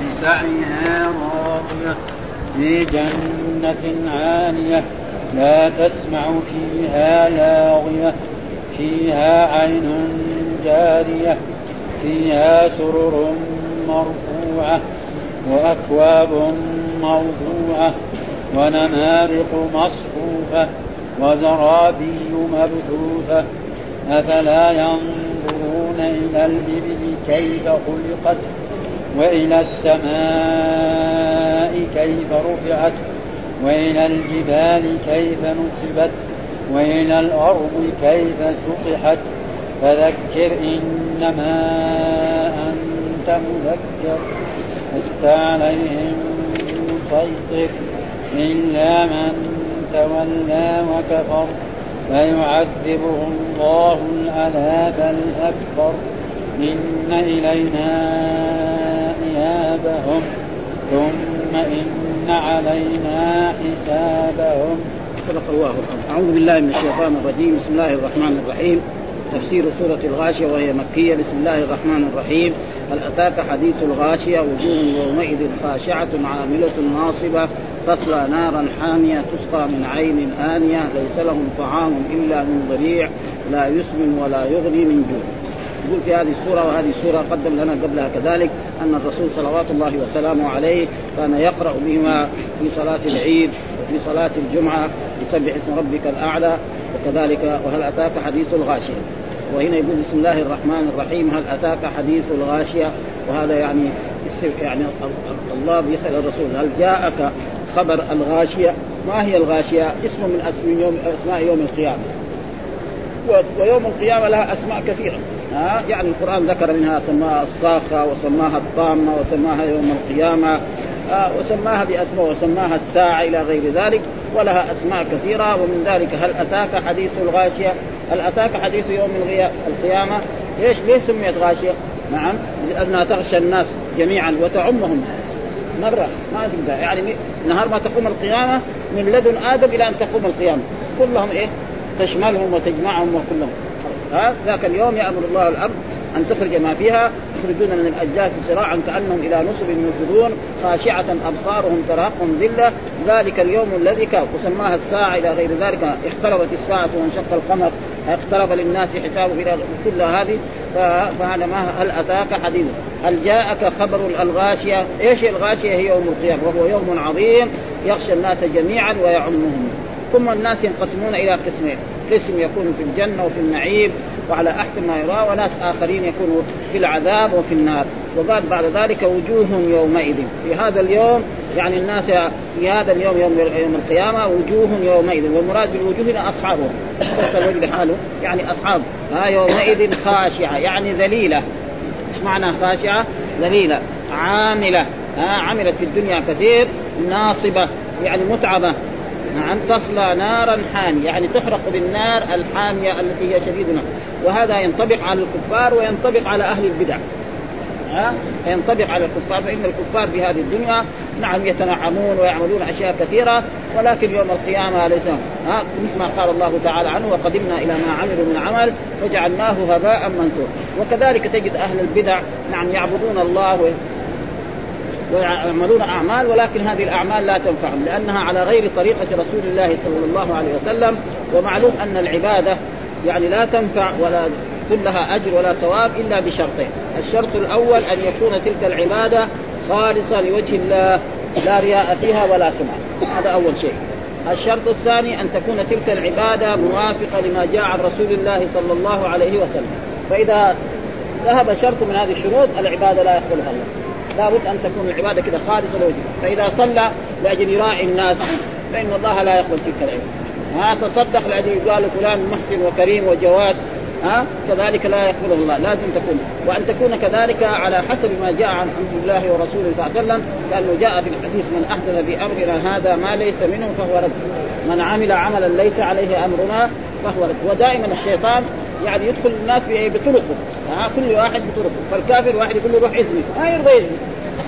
لسعيها راضية في جنة عالية لا تسمع فيها لاغية فيها عين جارية فيها سرر مرفوعة وأكواب موضوعة ونمارق مصفوفة وزرابي مبثوثة. أفلا ينظرون إلى الإبل كيف خلقت؟ وإلى السماء كيف رفعت وإلى الجبال كيف نصبت وإلى الأرض كيف سطحت. فذكر إنما أنت مذكر لست عليهم مسيطر إلا من تولى وكفر. فيعذبه الله العذاب الأكبر. إن إلينا إيابهم ثم إن علينا حسابهم. صدق الله العظيم. أعوذ بالله من الشيطان الرجيم. بسم الله الرحمن الرحيم. تفسير سورة الغاشية وهي مكية. بسم الله الرحمن الرحيم. هل أتاك حديث الغاشية؟ وجوه يومئذ خاشعة عاملة ناصبة. تصلى نارا حامية تسقى من عين آنية. ليس لهم طعام إلا من ضريع. لا يسمن ولا يغني من جوع. يقول في هذه السورة وهذه السورة قدم لنا قبلها كذلك أن الرسول صلوات الله وسلامه عليه كان يقرأ بهما في صلاة العيد وفي صلاة الجمعة يسبح اسم ربك الأعلى وكذلك وهل أتاك حديث الغاشية؟ وهنا يقول بسم الله الرحمن الرحيم هل أتاك حديث الغاشية؟ وهذا يعني يعني الله بيسأل الرسول هل جاءك خبر الغاشية؟ ما هي الغاشية؟ اسم من يوم أسماء يوم القيامة. ويوم القيامة لها أسماء كثيرة. ها؟ يعني القرآن ذكر منها سماها الصاخة وسماها الطامة وسماها يوم القيامة آه وسماها بأسماء وسماها الساعة إلى غير ذلك ولها أسماء كثيرة ومن ذلك هل أتاك حديث الغاشية؟ هل أتاك حديث يوم القيامة؟ ليش ليه سميت غاشية؟ نعم لأنها تغشى الناس جميعا وتعمهم مرة ما تبدأ يعني نهار ما تقوم القيامة من لدن آدم إلى أن تقوم القيامة. كلهم إيه؟ تشملهم وتجمعهم وكلهم. ها ذاك اليوم يأمر الله الأرض أن تخرج ما فيها يخرجون من الاجداث سراعا كأنهم إلى نصب يوفدون خاشعة أبصارهم تراقهم ذلة. ذلك اليوم الذي كان وسماها الساعة إلى غير ذلك. اقتربت الساعة وانشق القمر. اقترب للناس حسابه إلى كل هذه. فهذا ما هل أتاك حديث؟ هل جاءك خبر الغاشية؟ إيش الغاشية؟ هي يوم القيامة وهو يوم عظيم يغشى الناس جميعا ويعمهم. ثم الناس ينقسمون إلى قسمين. قسم يكون في الجنة وفي النعيم وعلى أحسن ما يرى وناس آخرين يكونوا في العذاب وفي النار. وقال بعد ذلك وجوه يومئذ. في هذا اليوم يعني الناس في هذا اليوم يوم يوم القيامة وجوه يومئذ. والمراد بالوجوه هنا أصحابه. الوجه لحاله يعني أصحاب. ها يومئذ خاشعة يعني ذليلة. إيش معنى خاشعة؟ ذليلة. عاملة. ها عملت في الدنيا كثير ناصبة يعني متعبة. نعم تصلى نارا حامية يعني تحرق بالنار الحامية التي هي شديدة وهذا ينطبق على الكفار وينطبق على أهل البدع. ها؟ ينطبق على الكفار فإن الكفار في هذه الدنيا نعم يتنعمون ويعملون أشياء كثيرة ولكن يوم القيامة ليس ها؟ مثل ما قال الله تعالى عنه وقدمنا إلى ما عملوا من عمل فجعلناه هباء منثورا. وكذلك تجد أهل البدع نعم يعبدون الله ويعملون أعمال ولكن هذه الأعمال لا تنفعهم لأنها على غير طريقة رسول الله صلى الله عليه وسلم ومعلوم أن العبادة يعني لا تنفع ولا يكون لها أجر ولا ثواب إلا بشرطين، الشرط الأول أن يكون تلك العبادة خالصة لوجه الله لا رياء فيها ولا سمعه، هذا أول شيء. الشرط الثاني أن تكون تلك العبادة موافقة لما جاء عن رسول الله صلى الله عليه وسلم، فإذا ذهب شرط من هذه الشروط العبادة لا يقبلها الله. لابد أن تكون العبادة كذا خالصة لوجهه فإذا صلى لأجل يراعي الناس فإن الله لا يقبل تلك العبادة. ها تصدق لأجل يقال فلان محسن وكريم وجواد ها كذلك لا يقبله الله. لازم تكون. وأن تكون كذلك على حسب ما جاء عن عبد الله ورسوله صلى الله عليه وسلم لأنه جاء في الحديث من أحدث في أمرنا هذا ما ليس منه فهو رد. من عمل عملا ليس عليه أمرنا فهو رد. ودائما الشيطان يعني يدخل الناس بطرقه. ها كل واحد بطرقه. فالكافر واحد يقول له روح ازني ما يرضى يزني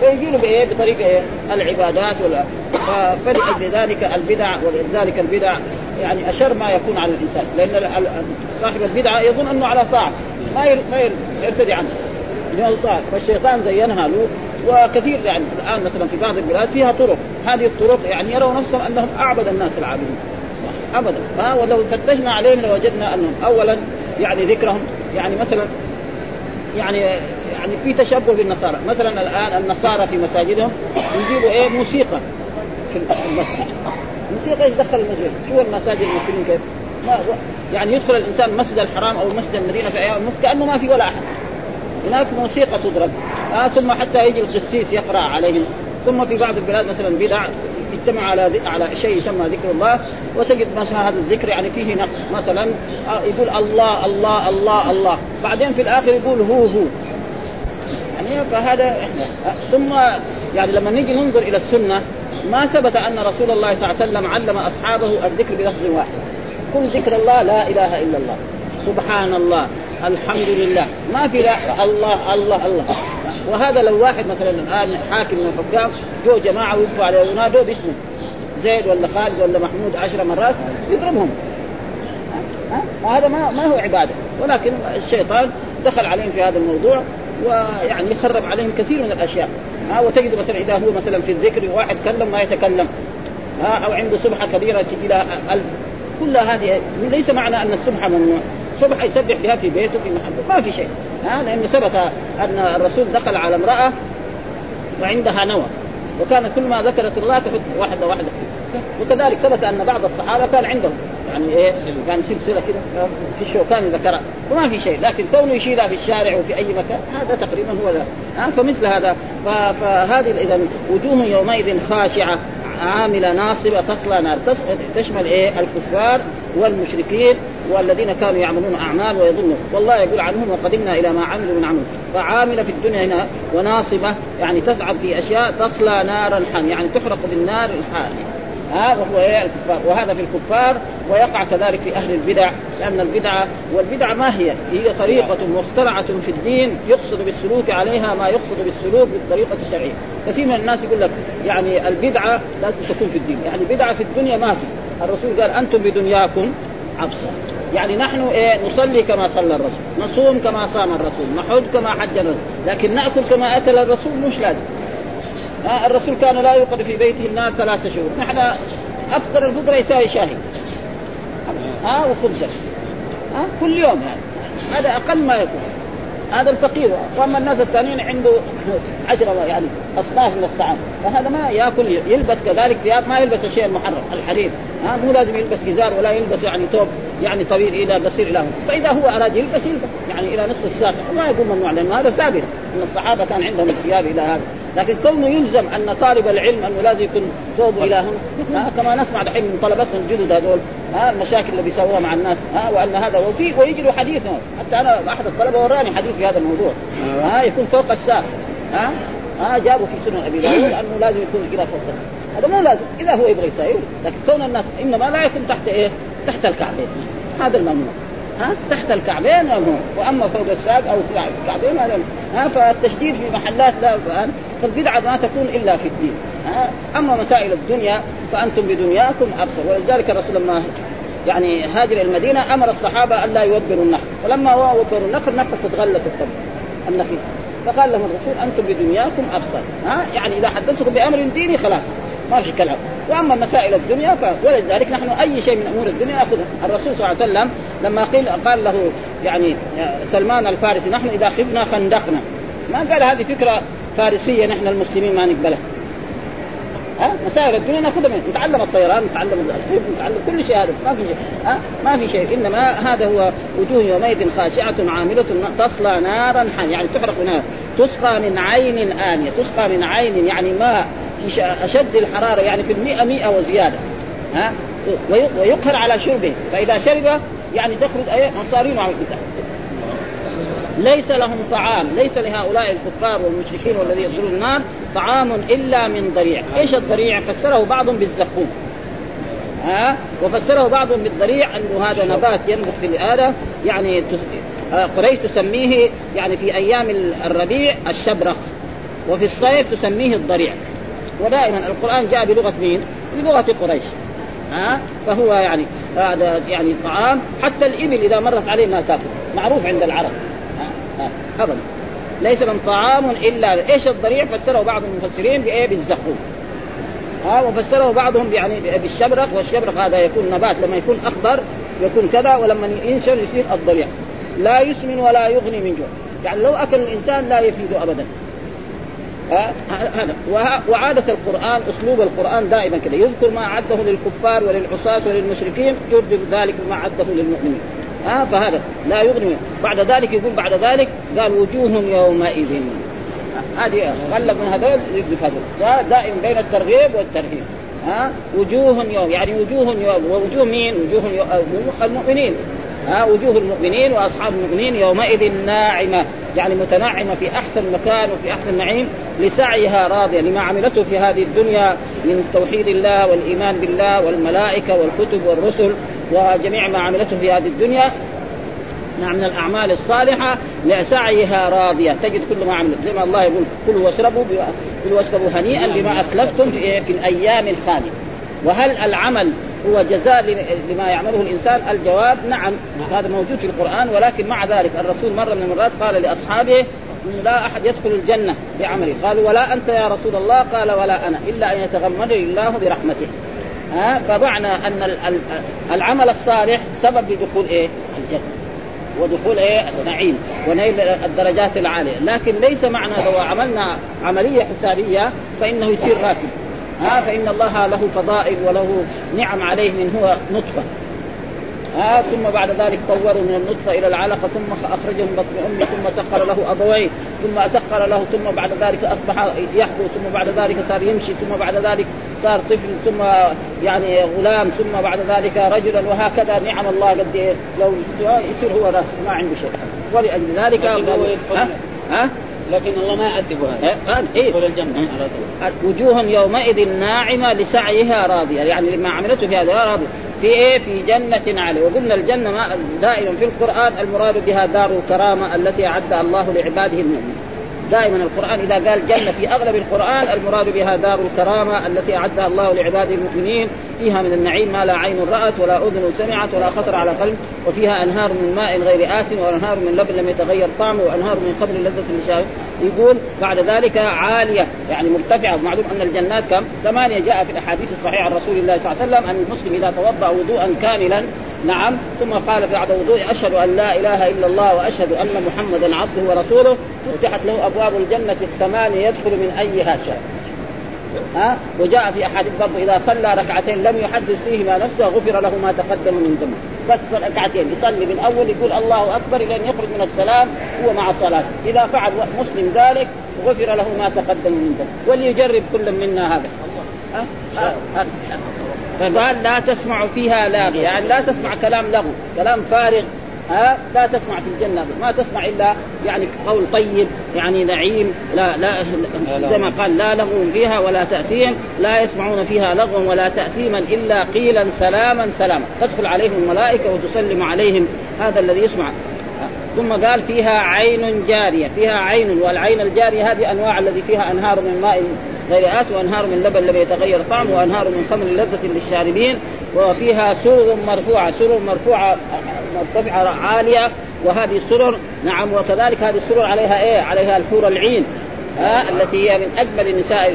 فيجي له بإيه؟ بطريقة إيه؟ العبادات ولا فلأجل ذلك البدع ولذلك البدع. يعني أشر ما يكون على الإنسان. لأن صاحب البدعه يظن أنه على طاعة. ما ما يرتدي عنه. طاعة. فالشيطان زينها له. وكثير يعني الآن مثلا في بعض البلاد فيها طرق. هذه الطرق يعني يروا نفسهم أنهم أعبد الناس العابدين ابدا. ها؟ ولو فتشنا عليهم لوجدنا أنهم اولا يعني ذكرهم. يعني مثلا يعني يعني في تشبه بالنصارى. مثلا الآن النصارى في مساجدهم يجيبوا إيه؟ موسيقى في المسجد. الموسيقى إيش دخل المسجد؟ شو المساجد المسلمين كيف؟ ما يعني يدخل الإنسان المسجد الحرام أو مسجد المدينة في أيام النص كأنه ما في ولا أحد. هناك موسيقى تضرب. آه ثم حتى يجي القسيس يقرأ عليهم. ثم في بعض البلاد مثلا بدع يجتمع على على شيء يسمى ذكر الله. وتجد مثلا هذا الذكر يعني فيه نقص. مثلا آه، يقول الله الله الله الله. بعدين في الآخر يقول هو هو. يعني فهذا آه، ثم يعني لما نيجي ننظر إلى السنة ما ثبت أن رسول الله صلى الله عليه وسلم علم أصحابه الذكر بلفظ واحد. كل ذكر الله لا إله إلا الله. سبحان الله الحمد لله ما في لا الله الله الله. وهذا لو واحد مثلا الآن حاكم من الحكام جو جماعة ويقفوا عليه ينادوا باسمه. زيد ولا خالد ولا محمود عشر مرات يضربهم. وهذا ما ما هو عبادة. ولكن الشيطان دخل عليهم في هذا الموضوع. ويعني يخرب عليهم كثير من الأشياء. ها وتجد مثلا إذا هو مثلا في الذكر واحد كلم ما يتكلم. ها أو عنده سبحة كبيرة لها ألف. كل هذه ليس معنى أن السبحة ممنوع. سبحة يسبح بها في بيته في محله. ما في شيء. ها لأنه ثبت أن الرسول دخل على امرأة وعندها نوى. وكان كل ما ذكرت الله تحط واحدة واحدة وكذلك ثبت أن بعض الصحابة كان عندهم. يعني إيه كان سلسلة كده في الشوكان ذكرها. وما في شيء لكن كونه يشيلها في الشارع وفي أي مكان هذا تقريبا هو ذا. فمثل هذا. فهذه اذا وجوه يومئذ خاشعة عاملة ناصبة تصلى نار. تشمل إيه؟ الكفار والمشركين والذين كانوا يعملون أعمال ويظنون. والله يقول عنهم وقدمنا إلى ما عملوا من عمل. فعاملة في الدنيا هنا وناصبة يعني تتعب في أشياء تصلى نارا حام يعني تحرق بالنار الحامية. ها وهو إيه؟ الكفار. وهذا في الكفار ويقع كذلك في أهل البدع لأن البدعه والبدعه ما هي؟ هي طريقة مخترعة في الدين يقصد بالسلوك عليها ما يقصد بالسلوك بالطريقة الشرعية، كثير من الناس يقول لك يعني البدعة لازم تكون في الدين، يعني بدعة في الدنيا ما في، الرسول قال أنتم بدنياكم عبسا يعني نحن إيه؟ نصلي كما صلى الرسول نصوم كما صام الرسول نحج كما حج الرسول. لكن نأكل كما أكل الرسول مش لازم. ها الرسول كان لا يوقد في بيته النار ثلاثة شهور. نحن أفطر الفطره يساوي شاهي ها وخبزا ها كل يوم يعني. هذا أقل ما يكون. هذا الفقير. وأما الناس الثانيين عنده عشرة يعني أصناف من الطعام. فهذا ما يأكل يلبس كذلك ثياب ما يلبس الشيء المحرم الحرير. ها مو لازم يلبس ازار ولا يلبس يعني ثوب يعني طويل إلى قصير إلى فإذا هو أراد يلبس يلبس. يعني إلى نصف الساق. ما يكون ممنوع لأنه هذا ثابت إن الصحابة كان عندهم الثياب إلى هذا. لكن كونه يلزم أن طالب العلم انه لازم يكون ثوبه إلى هنا كما نسمع دحين من طلبتنا الجدد هذول ها المشاكل اللي بيسووها مع الناس ها وأن هذا وفي ويجي له حديث. حتى أنا أحد الطلبة وراني حديث في هذا الموضوع ها يكون فوق الساق ها ها جابوا في سنن أبي داود أنه لازم يكون كذا فوق الساق. هذا مو لازم إذا هو يبغى يساوي لكن كون الناس إنما لا يكون تحت إيه؟ تحت الكعبين. هذا الممنوع ها تحت الكعبين ممنوع. وأما فوق الساق أو الكعبين هذا ها فالتشديد في محلات لا فالبدعه ما تكون إلا في الدين. أما مسائل الدنيا فأنتم بدنياكم ابصر ولذلك الرسول لما يعني هاجر المدينة أمر الصحابة أن لا يوبروا النخل. فلما وبروا النخل نقصت غله التمر النخيل. فقال لهم الرسول أنتم بدنياكم ابصر ها؟ يعني إذا حدثتكم بأمر ديني خلاص ما في كلام. وأما مسائل الدنيا ف... ولذلك نحن أي شيء من أمور الدنيا ناخذها الرسول صلى الله عليه وسلم لما قيل قال له يعني سلمان الفارسي نحن إذا خفنا خندقنا ما قال هذه فكرة فارسية نحن المسلمين ما نقبلها. ها؟ مسائل الدنيا ناخذها من نتعلم الطيران نتعلم الطب نتعلم كل شيء هذا. ما في شيء. ها؟ ما في شيء. إنما هذا هو وجوه يومئذ خاشعة عاملة تصلى نارا حاميه يعني تحرق نار. تسقى من عين آنية تسقى من عين يعني ماء في أشد الحرارة يعني في المئة مئة وزيادة. ها؟ ويقهر على شربه. فإذا شرب يعني تخرج مصارين على الكتاب ليس لهم طعام. ليس لهؤلاء الكفار والمشركين والذين يدخلون النار طعام إلا من ضريع، إيش الضريع؟ فسره بعضهم بالزقوم. ها؟ وفسره بعضهم بالضريع انه هذا نبات ينبت في الآلة يعني آه، قريش تسميه يعني في أيام الربيع الشبرق. وفي الصيف تسميه الضريع. ودائما القرآن جاء بلغة مين؟ بلغة قريش. ها؟ فهو يعني هذا يعني طعام. حتى الإبل إذا مرت عليه ما تأكل. معروف عند العرب. ابدا. ليس من طعام إلا إيش الضريع؟ فسره بعض المفسرين بايه بالزقوم ها وفسره بعضهم يعني بالشبرق والشبرق هذا يكون نبات لما يكون أخضر يكون كذا ولما ينشر يصير الضريع. لا يسمن ولا يغني من جوع. يعني لو أكل الإنسان لا يفيد ابدا. هذا. وعادة القرآن أسلوب القرآن دائما كذا. يذكر ما أعده للكفار وللعصاة وللمشركين يردد ذلك ما أعده للمؤمنين. ها فهذا لا يغني بعد ذلك يقول بعد ذلك قال وجوه يومئذ. هذه غلب من هذول يقذف هذول. دائما بين الترغيب والترهيب. ها وجوه يوم يعني وجوه يوم ووجوه مين؟ وجوه يوم المؤمنين. ها وجوه المؤمنين وأصحاب المؤمنين يومئذ ناعمة يعني متنعمه في أحسن مكان وفي أحسن نعيم. لسعيها راضية لما عملته في هذه الدنيا من توحيد الله والإيمان بالله والملائكة والكتب والرسل. وجميع ما عملته في هذه الدنيا نعم من الأعمال الصالحة لسعيها راضية. تجد كل ما عملت. زي ما الله يقول كلوا واشربوا كلوا واشربوا هنيئا بما أسلفتم في, في الأيام الخالية. وهل العمل هو جزاء لما يعمله الإنسان؟ الجواب نعم هذا موجود في القرآن. ولكن مع ذلك الرسول مرة من المرات قال لأصحابه لا أحد يدخل الجنة بعمله. قالوا ولا أنت يا رسول الله؟ قال ولا أنا إلا أن يتغمدني الله برحمته. ها فمعنى أن العمل الصالح سبب لدخول إيه؟ الجنة ودخول إيه؟ النعيم ونيل الدرجات العالية، لكن ليس معنى لو عملنا عملية حسابية فإنه يصير راسب، ها فإن الله له فضائل وله نعم عليه من هو نطفة ها ثم بعد ذلك طوروا من النطفة إلى العلقة ثم اخرجه من بطن امه ثم سخر له أبويه ثم سخر له ثم بعد ذلك أصبح يحبو ثم بعد ذلك صار يمشي ثم بعد ذلك صار طفل ثم يعني غلام ثم بعد ذلك رجلا وهكذا نعم الله قد إيه لو يصير هو راس ما عنده شيء ولأجل ذلك ها؟ ها؟ لكن الله ما يعذبه هذا إيه؟ يدخل الجنة وجوه يومئذ ناعمة لسعيها راضية يعني لما عملته في هذا راضيه في إيه؟ في جنة عالية وقلنا الجنة ما دائما في القرآن المراد بها دار الكرامة التي أعدها الله لعباده المؤمنين. دائما القرآن إذا قال جنة في أغلب القرآن المراد بها دار الكرامة التي أعدها الله لعباده المؤمنين فيها من النعيم ما لا عين رأت ولا أذن سمعت ولا خطر على قلب وفيها أنهار من ماء غير آسن وأنهار من لبن لم يتغير طعمه وأنهار من خمر لذة للشارب. يقول بعد ذلك عالية يعني مرتفعة. معلوم أن الجنات كم؟ ثمانية. جاء في الأحاديث الصحيحة عن رسول الله صلى الله عليه وسلم أن المسلم إذا توضأ وضوءا كاملا نعم ثم قال بعد وضوء أشهد أن لا إله إلا الله وأشهد أن محمدا عبده ورسوله فتحت له أبواب الجنة الثمانية يدخل من أيها شاء ها؟ وجاء في أحاديث برضه إذا صلى ركعتين لم يحدث فيهما نفسه غفر له ما تقدم من ذنبه بس ركعتين يصلي من اول يقول الله أكبر إلى أن يخرج من السلام هو مع صلاته إذا فعل مسلم ذلك غفر له ما تقدم من ذنبه وليجرب كل منا هذا؟ فقال لا تسمع فيها لاغية. يعني لا تسمع كلام لغو كلام فارغ. ها؟ لا تسمع في الجنة ما تسمع إلا يعني قول طيب يعني نعيم لا لا زي ما قال لا لغو فيها ولا تأثيم لا يسمعون فيها لغوا ولا تأثيما إلا قيلا سلاما سلاما. تدخل عليهم الملائكة وتسلم عليهم هذا الذي يسمع. ثم قال فيها عين جارية فيها عين والعين الجارية هذه أنواع الذي فيها أنهار من ماء غير آس وأنهار من لبن لم يتغير طعمه وأنهار من خمر لذة للشاربين. وفيها سرر مرفوعة سرر مرفوعة مرتفعة عالية وهذه السرر نعم وكذلك هذه السرر عليها إيه؟ عليها الحور العين ها التي هي من أجمل النساء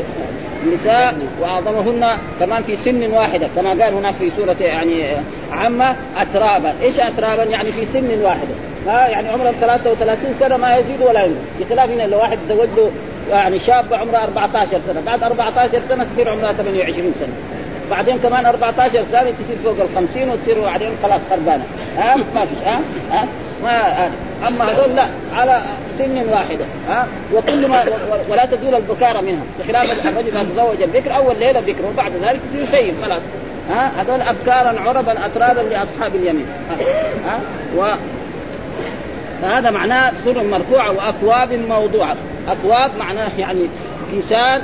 النساء وأعظمهن كمان في سن واحدة كما قال هناك في سورة يعني عامة اترابا، إيش اترابا؟ يعني في سن واحدة، ها يعني عمرهم 33 سنة ما يزيد ولا ينقص، بخلاف إن لو واحد تزوج له يعني شاب عمره 14 سنة، بعد 14 سنة تصير عمرها 28 سنة. بعدين كمان 14 سنه تصير فوق ال 50 وتصير بعدين خلاص خربانة، ها؟ ما فيش ها؟ ها؟ ما أما هذول لا على سن واحدة ها؟ وكل ما ولا تزول البكارة منها بخلاف الرجل اذا تزوج البكر أول ليلة بكر وبعد ذلك تصير شيء خلاص. ها؟ هذول أبكارا عربا أترابا لأصحاب اليمين. ها, ها و فهذا معناه سر مرفوعة وأكواب موضوعة. أكواب معناه يعني كيسان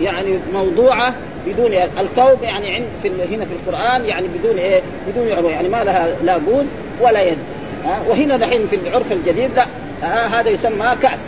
يعني موضوعة بدون الكوب يعني عند في هنا في القرآن يعني بدون إيه؟ بدون عروة يعني ما لها لا بوز ولا يد. ها؟ وهنا دحين في العرف الجديد لا ها هذا يسمى كأس.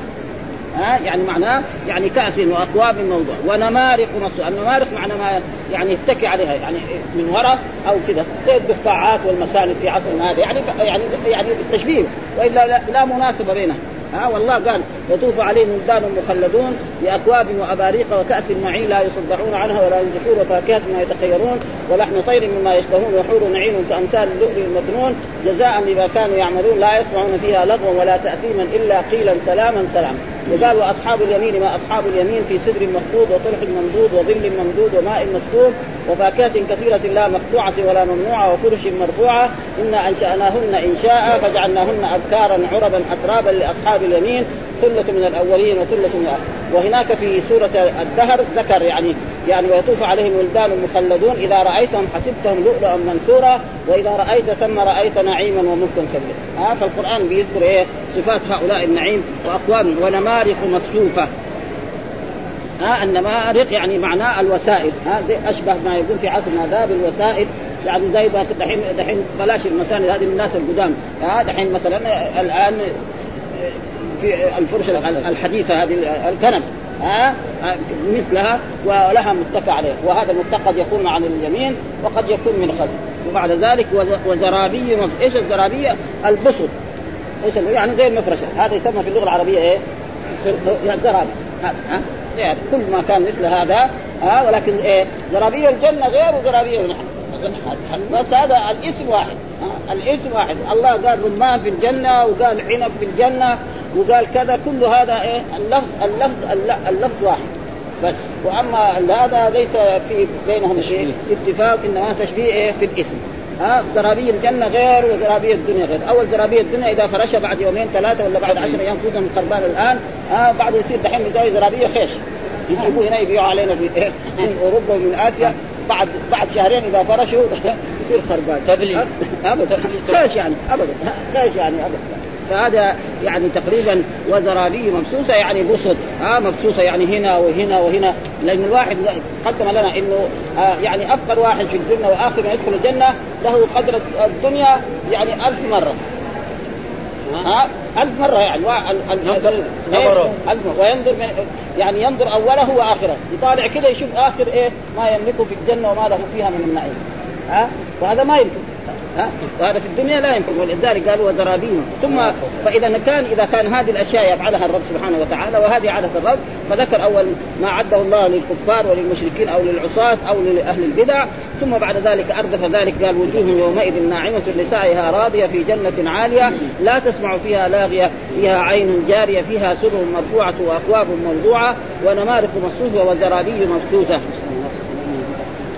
ها؟ يعني معناه يعني كأس وأكواب موضوع. ونمارق نص النمارق معنى ما يعني يتكي عليها يعني من وراء أو كذا زي الدفاعات والمسالك في عصرنا هذا يعني يعني يعني التشبيه وإلا لا, لا مناسبة بينها ها والله قال يطوف عليهم ولدان مخلدون بأكواب وأباريق وكأس معين لا يصدعون عنها ولا ينزفون وفاكهة ما يتخيرون ولحم طير مما يشتهون وحور نعيم كأمثال اللؤلؤ المكنون جزاء بما كانوا يعملون لا يسمعون فيها لغوا ولا تأثيما إلا قيلا سلاما سلاما وقال واصحاب اليمين ما أصحاب اليمين في سدر مخضود وطلح ممدود وظل ممدود وماء مسكوب وفاكهة كثيرة لا مقطوعة ولا ممنوعة وفرش مرفوعة. أنا أنشأناهن انشاء فجعلناهن أبكارا عربا أترابا لأصحاب اليمين. ثلة من الأولين وثلة من وهناك في سورة الدهر ذكر يعني يعني ويطوف عليهم ولدان مخلدون إذا رأيتهم حسبتهم لؤلؤا منثورا وإذا رأيت ثم رأيت نعيما وملكا كبيرا. آه فالقرآن بيذكر إيه؟ صفات هؤلاء النعيم وأقوام ونمارق مصفوفة. ها النمارق يعني معناه الوسائد ها أشبه ما يكون في عصرنا ذا بالوسائد يعني زي دحين دحين بلاش المساند هذه الناس القدام. ها دحين مثلا الآن في الفرش الحديثة هذه الكنب. ها؟ مثلها ولها متكى عليه. وهذا المتكى قد يكون عن اليمين وقد يكون من خلف وبعد ذلك وزرابي إيش الزرابية؟ البسط إيش يعني زي المفرشه هذا يسمى في اللغة العربية إيه؟ زرابي. ها يعني كل ما كان مثل هذا ها ولكن إيه؟ زرابي الجنة غير وزرابي بس هذا الاسم واحد. الاسم واحد. الله قال رمان في الجنة وقال عنب في الجنة. وقال كذا كل هذا إيه؟ اللفظ اللفظ اللفظ واحد. بس. وأما هذا ليس في بينهم شيء. اتفاق إنما تشبيه إيه؟ في الاسم. ها؟ زرابي الجنة غير وزرابي الدنيا غير، أول زرابي الدنيا إذا فرشها بعد يومين ثلاثة ولا بعد عشر أيام خصوصا من قربان الآن ها؟ بعد يصير دحين يسوي زرابيه خيش يجيبوه هنا يبيعوا علينا في من أوروبا ومن آسيا. بعد بعد شهرين إذا فرشوا يصير خربان. تبلي ابدا. خيش يعني ابدا. خيش يعني ابدا. فهذا يعني تقريبا وزرابي مبسوسه يعني بسط ها مبسوسه يعني هنا وهنا وهنا. لأن الواحد قدم لنا إنه آه يعني افقر واحد في الجنه وآخر من يدخل الجنة له قدر الدنيا يعني ألف مرة. ها ألف مرة يعني. نظر نظره. ألف مرة. وينظر من يعني ينظر أوله وآخره. يطالع كده يشوف آخر إيه ما يملكه في الجنة وما له فيها من النعيم. ها وهذا ما يمكن. ها؟ وهذا في الدنيا لا يمكن ولذلك قالوا وزرابين ثم فإذا كان إذا كان هذه الأشياء يفعلها الرب سبحانه وتعالى وهذه عادة الرب فذكر أول ما عده الله للكفار وللمشركين أو للعصاة أو لأهل البدع. ثم بعد ذلك أردف ذلك قال وجوه يومئذ ناعمة لسعيها راضية في جنة عالية لا تسمع فيها لاغية فيها عين جارية فيها سرر مرفوعة وأكواب موضوعة ونمارق مصفوفة وزرابي مبثوثه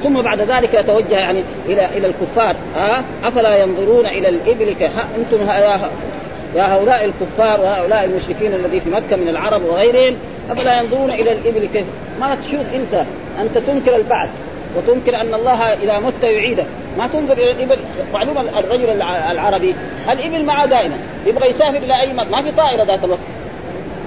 ثم بعد ذلك يتوجه يعني إلى إلى الكفار. ها؟ أفلا ينظرون إلى الإبل أنتم يا يا هؤلاء الكفار وهؤلاء المشركين الذي في مكة من العرب وغيرهم أفلا ينظرون إلى الإبل كيف ما تشوف أنت. أنت تنكر البعث وتنكر أن الله إذا مت يعيدك ما تنظر إلى الإبل. معلوم الرجل العربي الإبل معه دائما. يبغى يسافر إلى أي مكان. ما في طائرة ذات الوقت.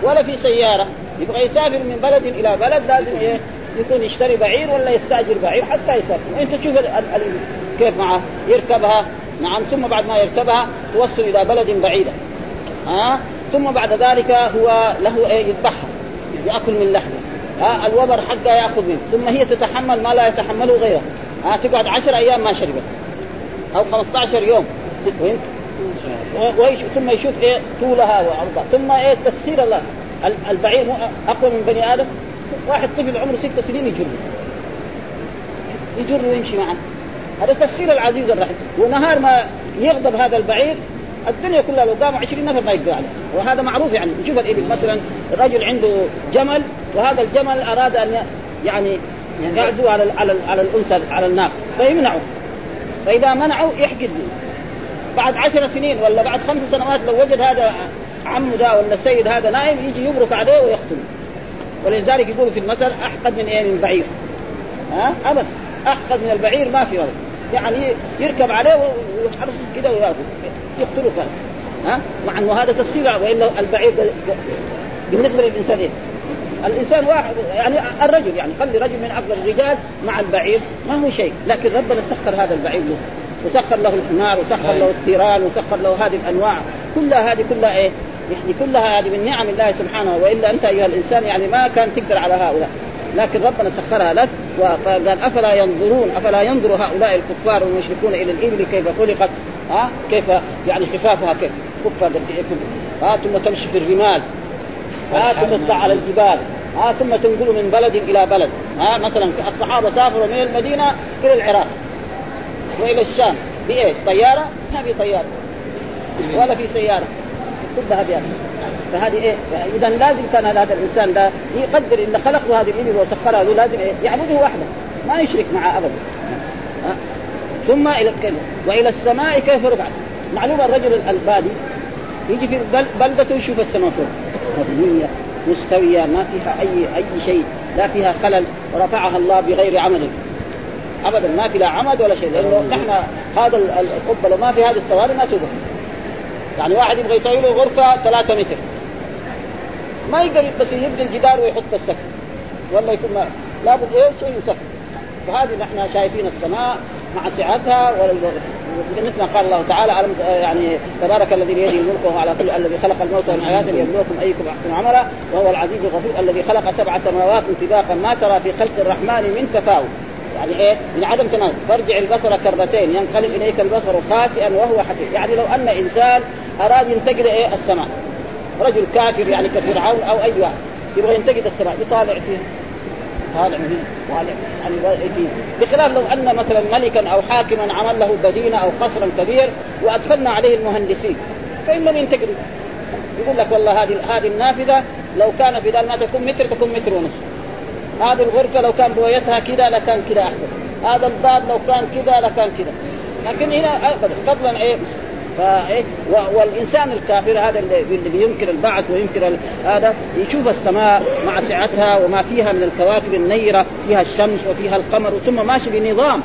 ولا في سيارة. يبغى يسافر من بلد إلى بلد لازم إيه؟ يكون يشتري بعير ولا يستأجر بعير حتى يسافر. وانت تشوف كيف معه؟ يركبها. نعم ثم بعد ما يركبها توصل إلى بلد بعيدة. ها؟ ثم بعد ذلك هو له إيه؟ يذبحها. يأكل من لحمه. ها؟ الوبر حقها يأخذ منه. ثم هي تتحمل ما لا يتحمله غيره. ها؟ تقعد عشر أيام ما شربت. أو 15 يوم. ويش ثم يشوف إيه؟ طولها وعرضها. ثم إيه؟ تسخير الله. البعير أقوى من بني آدم؟ واحد طفل عمره ست سنين يجر. يجر ويمشي معه. هذا تسخير العزيز الرحيم. ونهار ما يغضب هذا البعير الدنيا كلها لو قاموا 20 نفر ما يقدروا عليه. وهذا معروف يعني. نشوف الإبل مثلا الرجل عنده جمل وهذا الجمل أراد أن يعني يعدو على على على الأنثى على الناقه فيمنعه فإذا منعوا يحقد. بعد عشر سنين ولا بعد خمس سنوات لو وجد هذا عمه ده ولا السيد هذا نايم يجي يبرك عليه ويقتله. ولذلك يقولوا في المثل أحقد من إيه؟ من بعير ها؟ ابدا أحقد من البعير ما في ولد يعني يركب عليه ويحرص كده وياخذ يقتله كذا ها؟ مع إنه هذا تسخير وإلا البعير بالنسبة للإنسان إيه؟ الإنسان واحد يعني الرجل يعني خلي رجل من اقرب الرجال مع البعير ما هو شيء. لكن ربنا سخر هذا البعير له. وسخر له الحمار وسخر له الثيران وسخر له هذه الأنواع. كلها هذه كلها إيه؟ يعني كلها هذه من نعم الله سبحانه وإلا أنت أيها الإنسان يعني ما كان تقدر على هؤلاء. لكن ربنا سخرها لك فقال أفلا ينظرون أفلا ينظر هؤلاء الكفار والمشركون إلى الإبل كيف خلقت؟ ها؟ كيف يعني خفافها كيف؟ كفها قد ها؟ ثم تمشي في الرمال. ها؟ ثم تطلع على الجبال. ها؟ ثم تنقل من بلد إلى بلد. ها؟ مثلا الصحابة سافروا من المدينة إلى العراق وإلى الشام. بإيه؟ طيارة؟ ما في طيارة. ولا في سيارة. كلها بها فهذه إيه؟ إذا لازم كان هذا الإنسان ده يقدر ان خلق له هذه الإبل وسخرها له لازم إيه؟ يعبده وحده. ما يشرك معه ابدا. ثم إلى الكلمة. وإلى السماء كيف رفعت؟ معلوم الرجل البادي يجي في بلدته يشوف السماء فوق. مبنية مستوية ما فيها اي أي شيء. لا فيها خلل. ورفعها الله بغير عمل. ابدا. ما في لا عمد ولا شيء. لأنه نحن هذا القبه لو ما في هذه الصواري ما تبقى يعني واحد يبغى يسوي له غرفة ثلاثة متر. ما يقدر بس يبني الجدار ويحط السقف. ولا يكون ما لابد إيه شيء يسقف فهذه نحن شايفين السماء مع سعتها مثل ما قال الله تعالى يعني تبارك الذي بيده الملك وهو على كل الذي خلق الموت والحياة ليبلوكم أيكم أحسن عملا وهو العزيز الغفور الذي خلق سبع سماوات طباقا ما ترى في خلق الرحمن من تفاوت. يعني إيه؟ من عدم تناسب، فارجع البصر كرتين ينقلب إليك البصر خاسئا وهو حسير، يعني لو أن إنسان أراد ينتقد إيه؟ السماء. رجل كافر يعني كفرعون أو أي واحد. يبغى ينتقد السماء. يطالع فيها. طالع من هنا طالع. يعني بخلاف لو أن مثلا ملكا أو حاكما عمل له مدينه أو قصرا كبير وأدخلنا عليه المهندسين. فانهم ينتقدوا. يقول لك والله هذه هذه النافذة لو كان في ما تكون متر تكون متر ونصف هذه الغرفة لو كان بويتها كذا لكان كذا أحسن. هذا الباب لو كان كذا لكان كذا. لكن هنا ابدا فضلا إيه؟ فايه والإنسان الكافر هذا اللي بينكر البعث وينكر هذا يشوف السماء مع سعتها وما فيها من الكواكب النيرة فيها الشمس وفيها القمر ثم ماشي بنظام.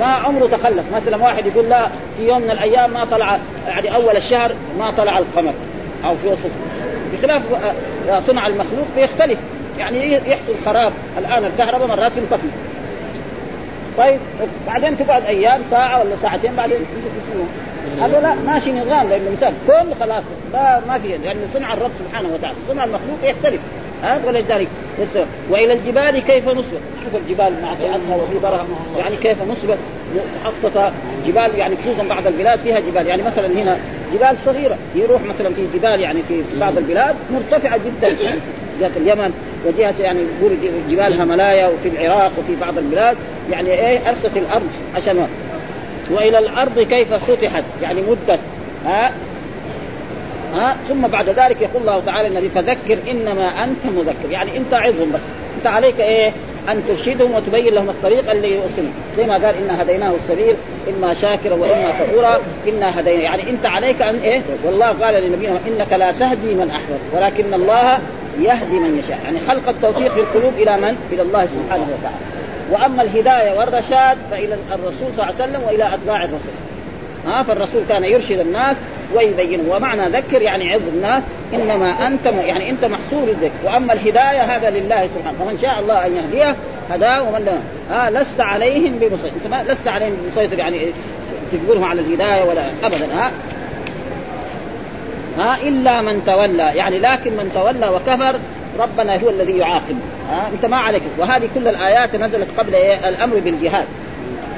ما عمره تخلف. مثلا واحد يقول لا في يوم من الأيام ما طلع يعني أول الشهر ما طلع القمر أو في وسط. بخلاف صنع المخلوق بيختلف. يعني يحصل خراب الآن الكهرباء مرات تنطفي طيب بعدين تقعد أيام ساعة ولا ساعتين بعدين هذا لا ماشي نظام لأنه مثال كل خلاص ما ما في لأن صنع الرب سبحانه وتعالى صنع المخلوق يختلف. ها ولذلك وإلى الجبال كيف نصبت؟ شوف الجبال مع سعتها وفي برها يعني كيف نصبت؟ مخططه جبال يعني خصوصا بعض البلاد فيها جبال. يعني مثلا هنا جبال صغيرة يروح مثلا في جبال يعني في بعض البلاد مرتفعة جدا. جهة اليمن وجهة يعني جبال هملايا وفي العراق وفي بعض البلاد. يعني إيه؟ ارست الأرض عشان وإلى الأرض كيف سطحت؟ يعني مدت ها؟ ها؟ ثم بعد ذلك يقول الله تعالى النبي فذكر إنما أنت مذكر. يعني أنت عظهم بس. أنت عليك إيه؟ أن ترشدهم وتبين لهم الطريق اللي يوصلهم زي ما قال انا هديناه السبيل إما شاكرا وإما كفورا إنا هدينا يعني أنت عليك أن إيه؟ والله قال لنبينا إنك لا تهدي من أحببت. ولكن الله يهدي من يشاء. يعني خلق التوفيق في القلوب إلى من؟ إلى الله سبحانه وتعالى. وأما الهداية والرشاد فإلى الرسول صلى الله عليه وسلم وإلى أتباع الرسول. ها فالرسول كان يرشد الناس ويبينهم. ومعنى ذكر يعني عظ الناس إنما أنت يعني أنت محصور الذكر. وأما الهداية هذا لله سبحانه. فمن شاء الله أن يهديه هداه ومن ها لست عليهم بمسيطر. أنت ما لست عليهم بمسيطر يعني تجبرهم على الهداية ولا ابدا. ها. ها إلا من تولى. يعني لكن من تولى وكفر ربنا هو الذي يعاقب. ها أنت ما عليك. وهذه كل الآيات نزلت قبل إيه؟ الأمر بالجهاد.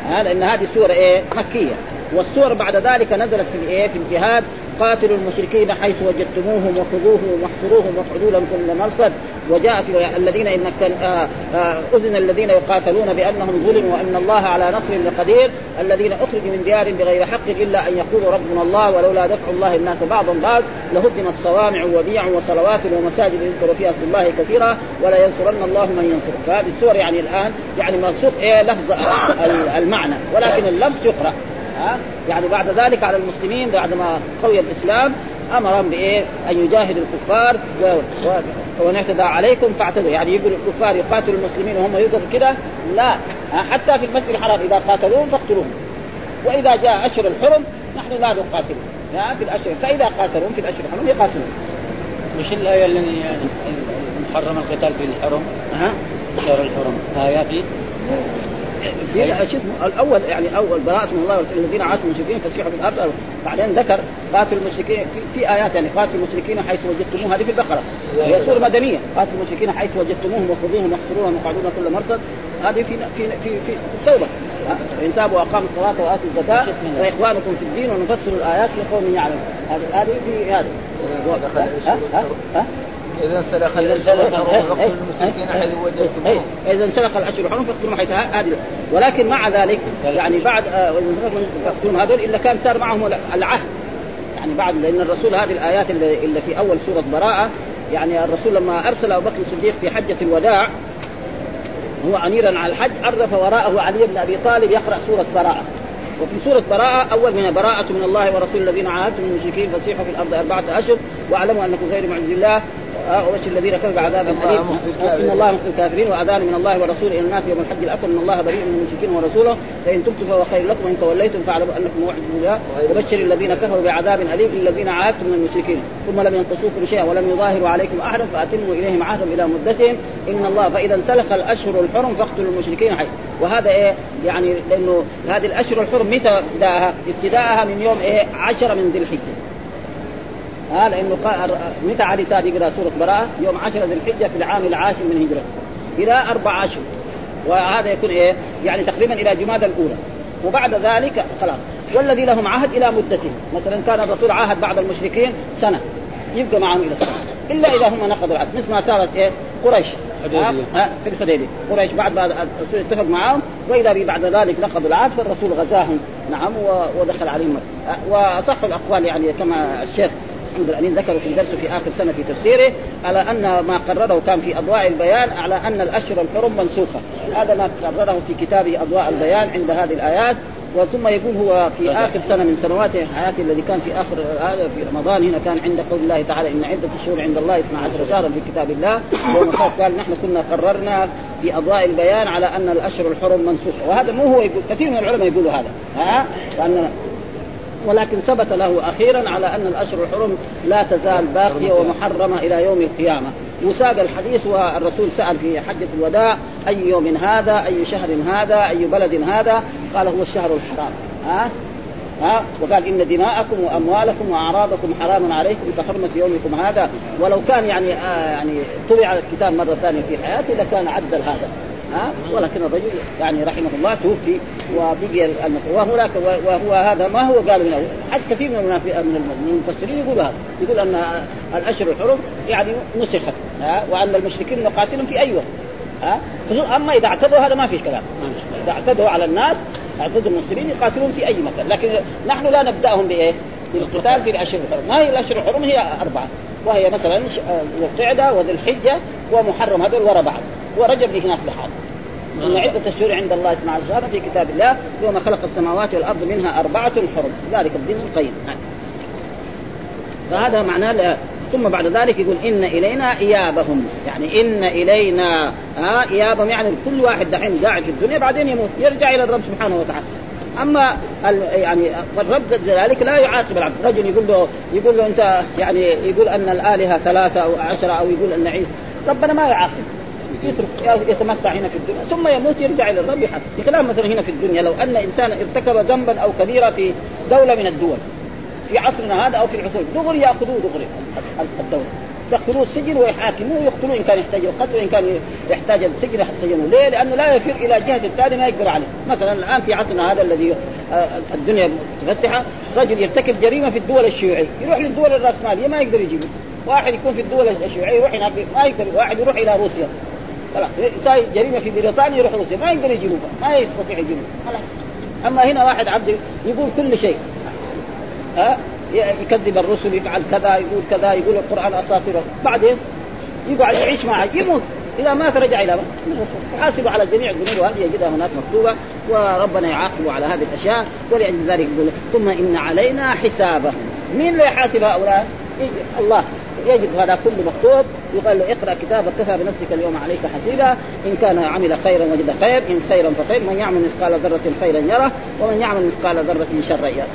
ها لأن هذه السوره إيه؟ مكية. والسور بعد ذلك نزلت في الايه في الجهاد. قاتلوا المشركين حيث وجدتموهم وخذوهم واحصروهم واقعدوا لهم كل مرصد. وجاء في الذين إن آه، آه، أذن الذين يقاتلون بأنهم ظلموا وأن الله على نصر لقدير. الذين أخرجوا من ديار بغير حق إلا أن يقولوا ربنا الله ولولا دفع الله الناس بعضا بعض لهدمت صوامع وبيع وصلوات ومساجد يذكر فيها اسم الله كثيرا ولا ينصرن الله من ينصره. فهذه السور يعني الآن يعني منصوب إيه؟ لفظ المعنى. ولكن اللفظ يقرأ. ها؟ يعني بعد ذلك على المسلمين بعد ما قوي الإسلام أمرهم بإيه؟ أن يجاهدوا الكفار. ومن اعتدى عليكم فاعتدوا. يعني يقول الكفار يقاتلوا المسلمين وهم يوقفوا كده؟ لا. حتى في المسجد الحرام إذا قاتلوهم فاقتلوهم. وإذا جاء أشهر الحرم نحن لا نقاتلهم في الأشهر. فإذا قاتلوهم في الأشهر الحرم يقاتلون. مش الآية التي محرم القتال في الحرم؟ ها؟ شهر الحرم. آياتي؟ في شوف الأول يعني أول براءة من الله الذين عاتوا المشركين فسيحوا في الأرض. بعدين ذكر قاتل المشركين في, في آيات يعني قاتل المشركين حيث وجدتموهم هذه في البقرة. هي سورة مدنية. قاتل المشركين حيث وجدتموهم وخذوهم واحصروهم وقعدونا كل مرصد. هذه في في في في التوبة. إن تابوا وأقاموا الصلاة وآتوا الزكاة فإخوانكم في الدين ونفسر الآيات لقوم يعلم هذه هذه في هذا. ها؟ ها؟ إذا سلخ الاشهر فاقتلوا المشركين حيث وجدتموهم. إذا انسلخ الاشهر الحرم فاقتلوا حيث هذه ولكن مع ذلك يعني بعد فاقتلوا هذول إلا كان صار معهم العهد. يعني بعد لأن الرسول هذه الآيات اللي, اللي في أول سورة براءة يعني الرسول لما أرسل أبو بكر الصديق في حجة الوداع هو أميرا على الحج عرف وراءه علي بن أبي طالب يقرأ سورة براءة. وفي سورة براءة أول من براءة من الله ورسول الذين عاهدتم من المشركين فسيحوا في الأرض أربعة أشهر واعلموا أنكم غير معجز الله. وبشر الذين كفروا بعذاب أليم. إن الله مخزي الكافرين وأذان من الله ورسوله إلى الناس يوم الحج الأكبر. إن الله بريء من المشركين ورسوله. فإن تبتم فهو خير لكم وإن توليتم فاعلموا أنكم موعد الله وبشر الذين كفروا بعذاب أليم الذين عاهدتم من المشركين. ثم لم ينقصوكم شيئا ولم يظاهروا عليكم أحدا فأتموا إليهم عهدهم إلى مدتهم. إن الله فإذا انسلخ الأشهر الحرم فاقتلوا المشركين حي. وهذا إيه؟ يعني لأنه هذه الأشهر الحرم متى ابتداءها؟ ابتداءها من يوم إيه؟ 10 من ذي الحجة. ها لأنه متى علي تالي يقرأ سورة براءة؟ يوم 10 ذي الحجة في العام العاشر من هجرته إلى أربع اشهر وهذا يكون إيه؟ يعني تقريبا إلى جماد الأولى. وبعد ذلك خلاص. والذي لهم عهد إلى مدته مثلا كان الرسول عاهد بعض المشركين سنة. يبقى معهم إلى السنة. إلا إذا هم نقضوا العهد. مثل ما صارت إيه؟ قريش. ها؟ في الحديبية. قريش بعد ما الرسول اتفق معهم. وإذا بعد ذلك نقضوا العهد فالرسول غزاهم. نعم ودخل عليهم. وأصح الأقوال يعني كما الشيخ محمد الأمين ذكر في درسه في آخر سنة في تفسيره على أن ما قرره كان في أضواء البيان على أن الأشهر الحرم منسوخة. هذا ما قرره في كتابه أضواء البيان عند هذه الآيات. وثم يقول هو في آخر سنة من سنوات حياته الذي كان في آخر هذا في رمضان هنا كان عند قول الله تعالى إن عدة الشهور عند الله 12 شهرا في كتاب الله. قال نحن كنا قررنا في أضواء البيان على أن الأشهر الحرم منسوخة. وهذا مو هو يقول كثير من العلماء يقولوا هذا. ها؟ لأن ولكن ثبت له أخيرا على أن الأشهر الحرم لا تزال باقية ومحرمة إلى يوم القيامة. وساق الحديث والرسول سأل في حجة الوداع أي يوم هذا أي شهر هذا أي بلد هذا؟ قال هو الشهر الحرام. ها؟ ها؟ وقال إن دماءكم وأموالكم وأعراضكم حرام عليكم كحرمة يومكم هذا. ولو كان يعني آه يعني طبع الكتاب مرة ثانية في حياته لكان عدل هذا. ها؟ ولكن الرجل يعني رحمه الله توفي وبقي وهناك وهو هذا ما هو قال من حتى كثير من من المفسرين يقول هذا. يقول أن الأشهر الحرم يعني نسخت ها؟ وأن المشركين نقاتلهم في أي وقت ها؟ أما إذا اعتدوا هذا ما فيش كلام. إذا اعتدوا على الناس اعتدوا المسلمين يقاتلون في أي مكان. لكن نحن لا نبدأهم بإيه؟ بالقتال في الاشهر الحرم ما هي الاشهر الحرم هي أربعة. وهي مثلا القعدة وذي الحجه ومحرم هذول ورا بعض. ورجب هناك لحال إن عدة الشهور عند الله 12 شهرا في كتاب الله يوم خلق السماوات والأرض منها أربعة حرم. ذلك الدين القيم. فهذا معناه ثم بعد ذلك يقول إن إلينا إيابهم. يعني إن إلينا ها إيابهم. يعني كل واحد دحين قاعد في الدنيا بعدين يموت يرجع إلى الرب سبحانه وتعالى. أما يعني الرب ذلك لا يعاقب العبد. رجل يقول له يقول له أنت يعني يقول أن الآلهة ثلاثة أو عشرة أو يقول أن عيسى. ربنا ما يعاقب. يترك يتمتع هنا في الدنيا. ثم يموت يرجع إلى الرب يحاسب بخلاف مثلا هنا في الدنيا لو أن إنسان ارتكب ذنبا أو كبيره في دولة من الدول في عصرنا هذا أو في العصور دغري يأخذوه دغري. الدولة. يدخلوه السجن ويحاكموه ويقتلوه إن كان يحتاج القتل وإن كان يحتاج السجن يسجنوه، ليه؟ لأنه لا يفر إلى جهة الثاني ما يقدر عليه، مثلا الآن في عصرنا هذا الذي الدنيا متفتحة رجل يرتكب جريمة في الدول الشيوعية، يروح للدول الرأسمالية ما يقدر يجيبه، واحد يكون في الدول الشيوعية يروح هناك ما يقدر، واحد يروح إلى روسيا. خلاص يساوي جريمة في بريطانيا يروح روسيا. ما يقدر يجيبوه ما يستطيع يجيبوه خلاص. أما هنا واحد عبد يقول كل شيء. ها؟ يكذب الرسل يفعل كذا يقول كذا يقول القرآن اساطير بعدين يقعد يعيش معه يموت. إذا مات رجع إلى يحاسب على جميع الذنوب وهذه يجدها هناك مكتوبة وربنا يعاقب على هذه الأشياء ولأجل ذلك يقول ثم إن علينا حسابهم. مين اللي يحاسب هؤلاء؟ الله. يجد هذا كله مكتوب يقال له اقرأ كتابك كفى بنفسك اليوم عليك حسيبا. إن كان عمل خيرا وجد خير إن خيرا فخير. من يعمل مثقال ذرة خيرا يره ومن يعمل مثقال ذرة شرا يره.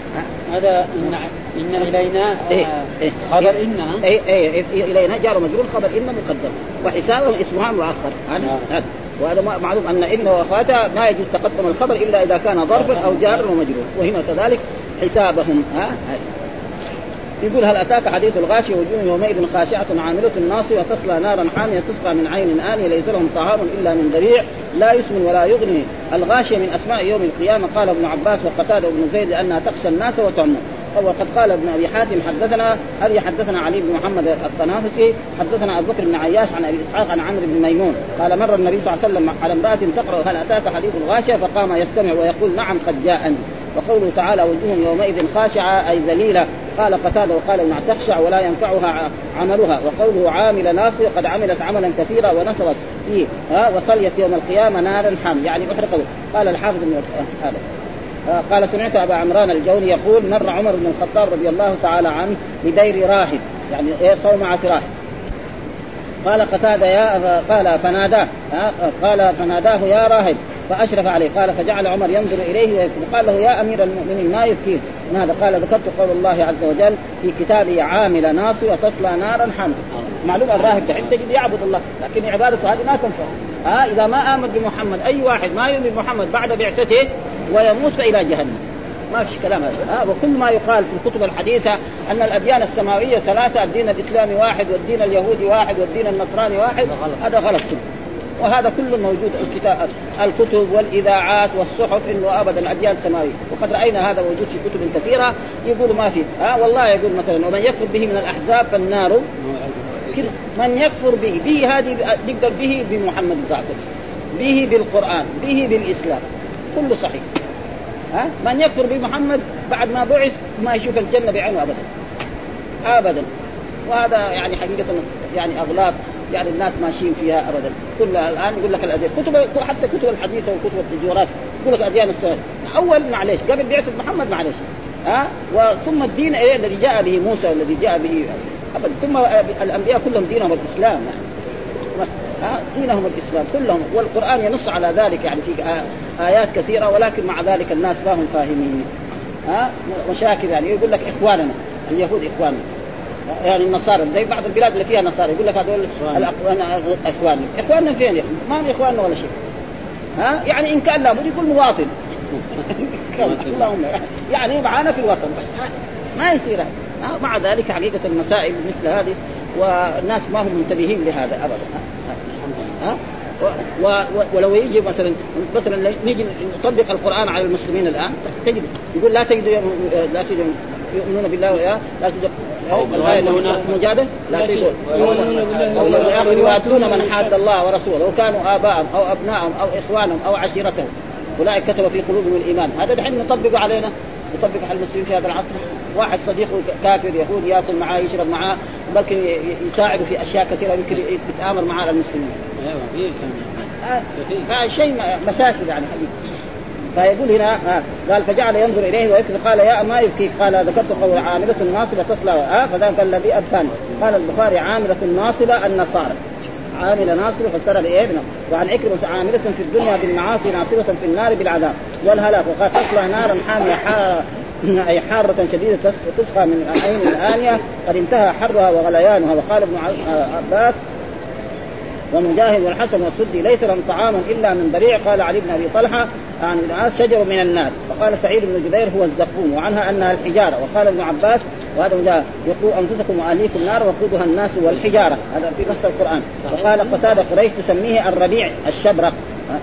هذا ان إن إلينا إيه إيه خبر إن إيه إيه إيه إلينا جار مجرور خبر إن مقدم. وحسابهم اسمها مؤخر هذا وهذا معلوم أن إن واخواتها ما يجوز تقدم الخبر إلا إذا كان ظرفا أو جار ومجرور. وهنا كذلك حسابهم ها؟ يقول هل أتاك حديث الغاشي وجوه يومئذ خاشعة عاملة ناصبه تصلى نارا حامية تسقى من عين آنية ليس لهم طعام إلا من ذريع لا يسمن ولا يغني. الغاشيه من أسماء يوم القيامة قال ابن عباس وقتادة وابن زيد لانها تخشى الناس وتعم وقد قال ابن أبي حاتم حدثنا أبي حدثنا علي بن محمد الطنافسي حدثنا أبو بكر بن عياش عن أبي إسحاق عن عمرو بن ميمون. قال مر النبي صلى الله عليه وسلم على امرأة تقرأ هل أتاك حديث الغاشية؟ فقام يستمع ويقول نعم قد جاءني. وقوله تعالى وجوه يومئذ خاشعة أي ذليلة. قال قتادة وقال ابن تخشع ولا ينفعها عملها. وقوله عامل ناصر قد عملت عملا كثيرا ونصبت فيه ها وصليت يوم القيامة نارا حام يعني احرقت قال الحافظ من هذا. قال سمعت أبا عمران الجوني يقول مر عمر بن الخطاب رضي الله تعالى عنه بدير راهب. يعني إيه صومعه راهب قال قتادة يا قال فناداه. قال فناداه يا راهب. فأشرف عليه. قال فجعل عمر ينظر إليه وقال له يا أمير المؤمنين ما يبكيك هذا. قال ذكرت قول الله عز وجل في كتابه عامل ناصي وتصلى نارا حامية معلوم الراهب دحين تجد يعبد الله. لكن عبادته هذه ما تنفع. ها إذا ما آمن بمحمد أي واحد ما يؤمن بمحمد بعد بعثته ويموت فإلى جهنم. ما فيش كلام هذا. ها وكل ما يقال في الكتب الحديثة أن الأديان السماوية ثلاثة الدين الإسلامي واحد والدين اليهودي واحد والدين النصراني واحد هذا غلط. كله وهذا كله موجود الكتاب. الكتب والإذاعات والصحف إنه ابدا الأديان السماوية. وقد رأينا هذا موجود في كتب كثيرة. يقول ما في. ها والله يقول مثلا ومن يكفر به من الأحزاب فالنار. من يكفر به. به هذه نقدر به بمحمد صلى الله عليه وسلم. به بالقرآن. به بالإسلام. كله صحيح. ها؟ من يكفر بمحمد بعد ما بعث ما يشوف الجنة بعينه ابدا. ابدا. وهذا يعني حقيقة يعني أغلاط. يعني الناس ماشيين فيها ابدا. كلها الآن يقول لك الاديان كتب حتى كتب الحديثة وكتب التجارات. يقول لك اديان السنة أول معلش قبل بعثة محمد معلش ها؟ وثم الدين إيه الذي جاء به موسى والذي جاء به ابدا. ثم الأنبياء كلهم دينهم الإسلام. يعني ها؟ دينهم الإسلام كلهم. والقرآن ينص على ذلك يعني في آيات كثيرة ولكن مع ذلك الناس ما هم فاهمين. ها؟ مشاكل يعني. يقول لك إخواننا اليهود إخواننا. يعني النصارى زي بعض البلاد اللي فيها نصارى يقول لك هذول اخواننا إخواننا فين يا ما هم إخواننا ولا شيء. ها؟ يعني إن كان لابد يكون مواطن. اللهم يعني معانا في الوطن. بس ما يصير. هذا مع ذلك حقيقة المسائل مثل هذه والناس ما هم منتبهين لهذا ابدا. ها؟ و و ولو يجي مثلا مثلا نيجي نطبق القرآن على المسلمين الآن تجد يقول لا تجد لا تجد يؤمنون بالله لا تجد مجادل لا تجد يواتون من حاد الله ورسوله لو كانوا آباءهم أو ابنائهم أو إخوانهم أو عشيرتهم. أولئك كتب في قلوبهم الإيمان. هذا دحين نطبقه علينا نطبق على المسلمين في هذا العصر. واحد صديقه كافر يهودي يأكل معاه يشرب معاه بلكن يساعده في أشياء كثيرة يمكن يتآمر معاه المسلمين. أيوه شيء مشاكل يعني. حقيقة فيقول هنا آه قال فجعل ينظر إليه ويكذب قال يا ما يبكيك قال ذكرت قول عاملة ناصبة تصلى آه فذاك الذي ابكاني قال البخاري عاملة ناصبة النصارى. عاملة ناصبة فسر بايه وعن عكرمة عاملة في الدنيا بالمعاصي ناصبة في النار بالعذاب. والهلاك وقال تصلى نارا حامية أي حارة شديدة تسقى من عين الآنية. قد انتهى حرها وغليانها. وقال ابن عباس ومجاهد والحسن والسدي ليس لهم طعام إلا من ضريع قال علي بن أبي طلحة عن ابن عاص شجر من النار. وقال سعيد بن جبير هو الزقوم وعنها أنها الحجارة. وقال ابن عباس وهذا مجاهد يقول أنفسكم وأهليكم نار وقودها الناس والحجارة. هذا في نص القرآن. وقال قتادة قريش تسميه الربيع الشبرق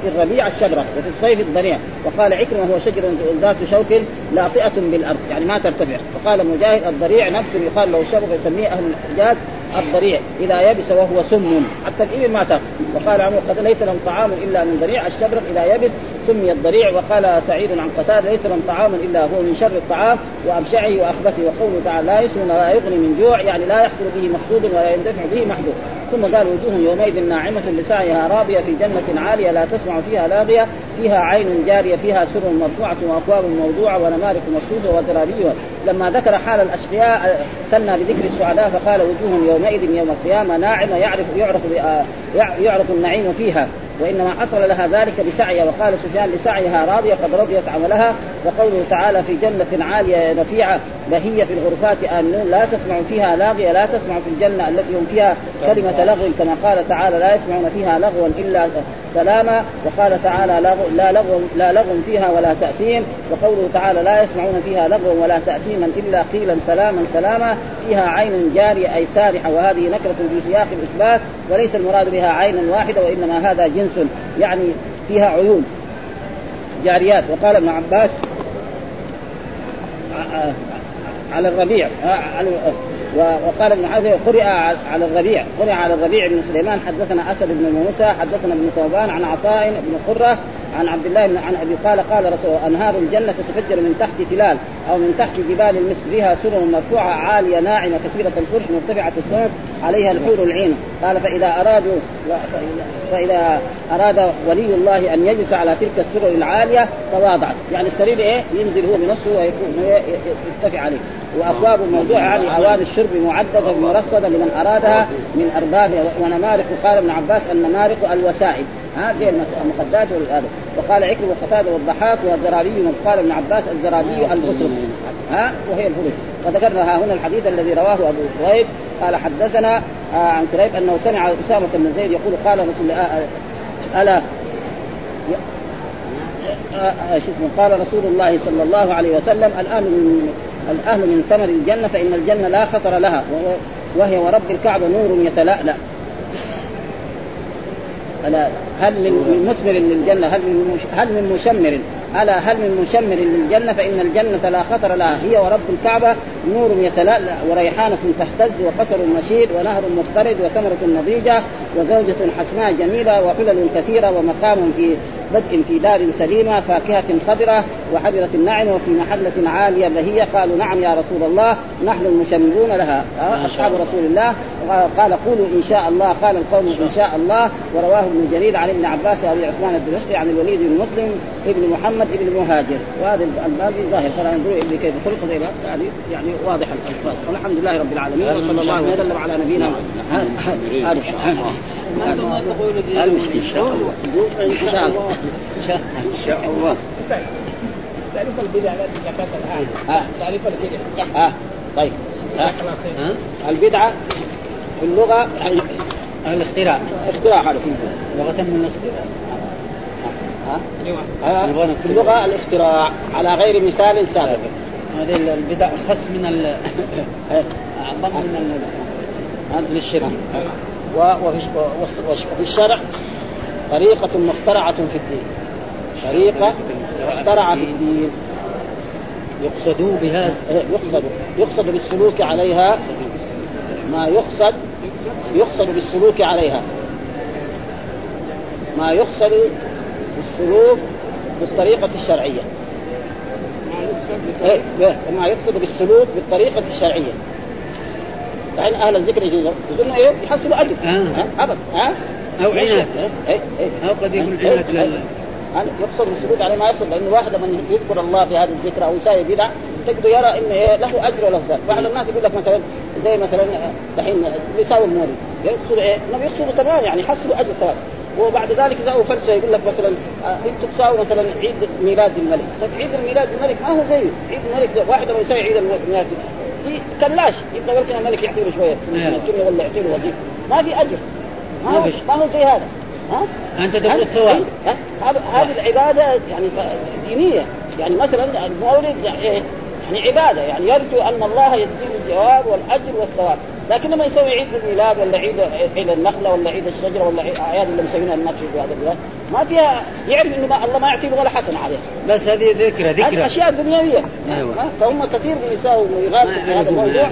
في الربيع الشبرة وفي الصيف الضريع وقال عكرمة هو شجر ذات شوك لاطئة بالأرض يعني ما ترتفع. وقال مجاهد الضريع نفس يقال له شبر يسميه أهل الحجاز الضريع إذا يبس وهو سم. حتى الإبل ما تاكل وقال عمرو قد ليس لهم طعام إلا من ضريع الشبرق إذا يبس سمي الضريع. وقال سعيد عن قتاده ليس لهم طعام إلا هو من شر الطعام وأبشعه وأخبثه. وقوله تعالى لا يسمن ولا يغني من جوع يعني لا يحصل به مقصود ولا يندفع به محدود ثم قال وجوه يومئذ ناعمة لسعيها راضية في جنة عالية لا تسمع فيها لاغية فيها عين جارية فيها سر مرفوعة وأكواب موضوعة ونمارق مصفوفة وزرابي. لما ذكر حال الأشقياء ثنى بذكر السعداء فقال وجوه يومئذ يوم القيامة ناعمة يعرف يعرف يعرف النعيم فيها. وإنما حصل لها ذلك بسعيها وقال سفيان لسعيها راضية قد رضيت عملها وقوله تعالى في جنة عالية رفيعه بهيه في الغرفات آمنون لا تسمع فيها لاغية لا تسمع في الجنة التي هم فيها كلمة لغو كما قال تعالى لا يسمعون فيها لغوا إلا سلاما وقال تعالى لا لغو لا لغو فيها ولا تأثيم وقوله تعالى لا يسمعون فيها لغوا ولا تأثيما إلا قيلا سلاما سلاما فيها عين جارية أي سارحه وهذه نكرة في سياق الإثبات وليس المراد بها عين واحدة وإنما هذا جنس يعني فيها عيون جاريات. وقال ابن عباس على الربيع وقال ابن حزم قرئ على الربيع قرئ على الربيع بن سليمان حدثنا أسد بن موسى حدثنا ابن ثوبان عن عطاء بن قرة عن عبد الله بن عن أبي قال قال رسول أنهار الجنة تتفجر من تحت تلال أو من تحت جبال المسك فيها سرر مرفوعة عالية ناعمة كثيرة الفرش مرتفعة السمك عليها الحور العين. قال فإذا ارادوا فإذا أراد ولي الله أن يجلس على تلك السرر العالية تواضعت. يعني السرير إيه؟ ينزل هو بنفسه ويكون يرتفع عليه. وأبواب موضوع هذه اواني الشرب معددة مرصده لمن أرادها من اربابها ونمارق. قال ابن عباس النمارق الوسائد زي المخدات هذا وقال عكرمة وقتادة والضحاك والزرابي قال ابن عباس الزرابي البصر ها؟ وهي البصر وذكرنا ها هنا الحديث الذي رواه أبو كريب. قال حدثنا آه عن كريب أنه سمع أسامة بن زيد يقول قال رسول الله آه ألا آه قال رسول الله صلى الله عليه وسلم الآن من الأهل من ثمر الجنة فإن الجنة لا خطر لها وهي ورب الكعبة نور يتلألأ. ألا هل من مثمر للجنة هل من هل من مشمر؟ ألا هل من مشمر للجنة فإن الجنة لا خطر لها. هي ورب الكعبة نور يتلألأ وريحانة تهتز وقصر مشيد ونهر مضطرد وثمرة نضيجة وزوجة حسناء جميلة وحلل كثيرة ومقام في بدء في دار سليمة فاكهة خضرة وحجرة النعم وفي محلة عالية بهية. قالوا نعم يا رسول الله نحن المشمرون لها. أصحاب رسول الله. قال قولوا إن شاء الله. قال القوم إن شاء الله. ورواه ابن جرير عن ابن عباس وأبي عثمان الدمشقي عن الوليد بن مسلم ابن محمد ابن مهاجر. وهذا الباب ظاهر. فلا ينظروا ابن كيف خلق يعني يعني واضح الألفاظ. والحمد لله رب العالمين. وصلى الله وسلم على نبينا محمد. تقولوا المشكلة إن شاء الله. إن شاء الله. إن شاء الله. تعريف البدع التي ذكرتها الان تعريف البدع. آه. طيب. آه. البدعة في اللغة الاختراع. اختراع في لغة من الاختراع. ها؟ آه. في اللغة الاختراع. على غير مثال سابق. هذه البدع خص من ال اعظم من من الشرك وفي الشرع طريقة مخترعة في الدين. طريقة مخترعة في الدين. يقصد بها يقصد يقصد بالسلوك عليها ما يقصد يقصد بالسلوك عليها. ما يقصد بالسلوك بالطريقة الشرعية. إيه ما يقصد بالسلوك بالطريقة الشرعية. يعني أهل الذكر يجوزون إيه؟ يحصلوا أجر آه. أبد ها؟ أو عناد. إيه إيه أو قد يكون عناد يقصد السجود عليه ما يقصد لأنه واحد من يذكر الله في هذا الذكر أو يساوي بدع تجد يرى إن إيه له أجر وله ثواب، بعض الناس يقول لك مثلا زي مثلا دحين بيساوي المولد يقصد إيه؟ إنهم يقصدوا تمام يعني يحصلوا أجر ثواب وبعد ذلك يساووا فلسفة يقول لك مثلا إنتم تساووا مثلا عيد ميلاد الملك، طيب عيد الميلاد الملك ما هو زيه، عيد الملك واحد لما يساوي عيد الميلاد كلاش يبقى يمكن الملك يعطي له شوية. من الجمله ولا يعطي له وظيفه، ما في أجر. ما هو ما هو زي هذا؟ أنت تقول الثواب. هذه العبادة يعني دينية. يعني مثلا المولد إيه؟ يعني عبادة. يعني يرجو أن الله يجزيه الجواب والأجر والثواب. لكن لما يسوي عيد الميلاد ولا عيد عيد النخلة ولا عيد الشجرة ولا أعياد اللي مسوينها الناس في هذا البلاد ما فيها يعرف إنه ما الله ما يعطيه ولا حسنة عليها بس هذه ذكرى ذكرى. هذه أشياء دنيوية. أيوة. فهم كثير بيساووا ويغالطوا في هذا الموضوع.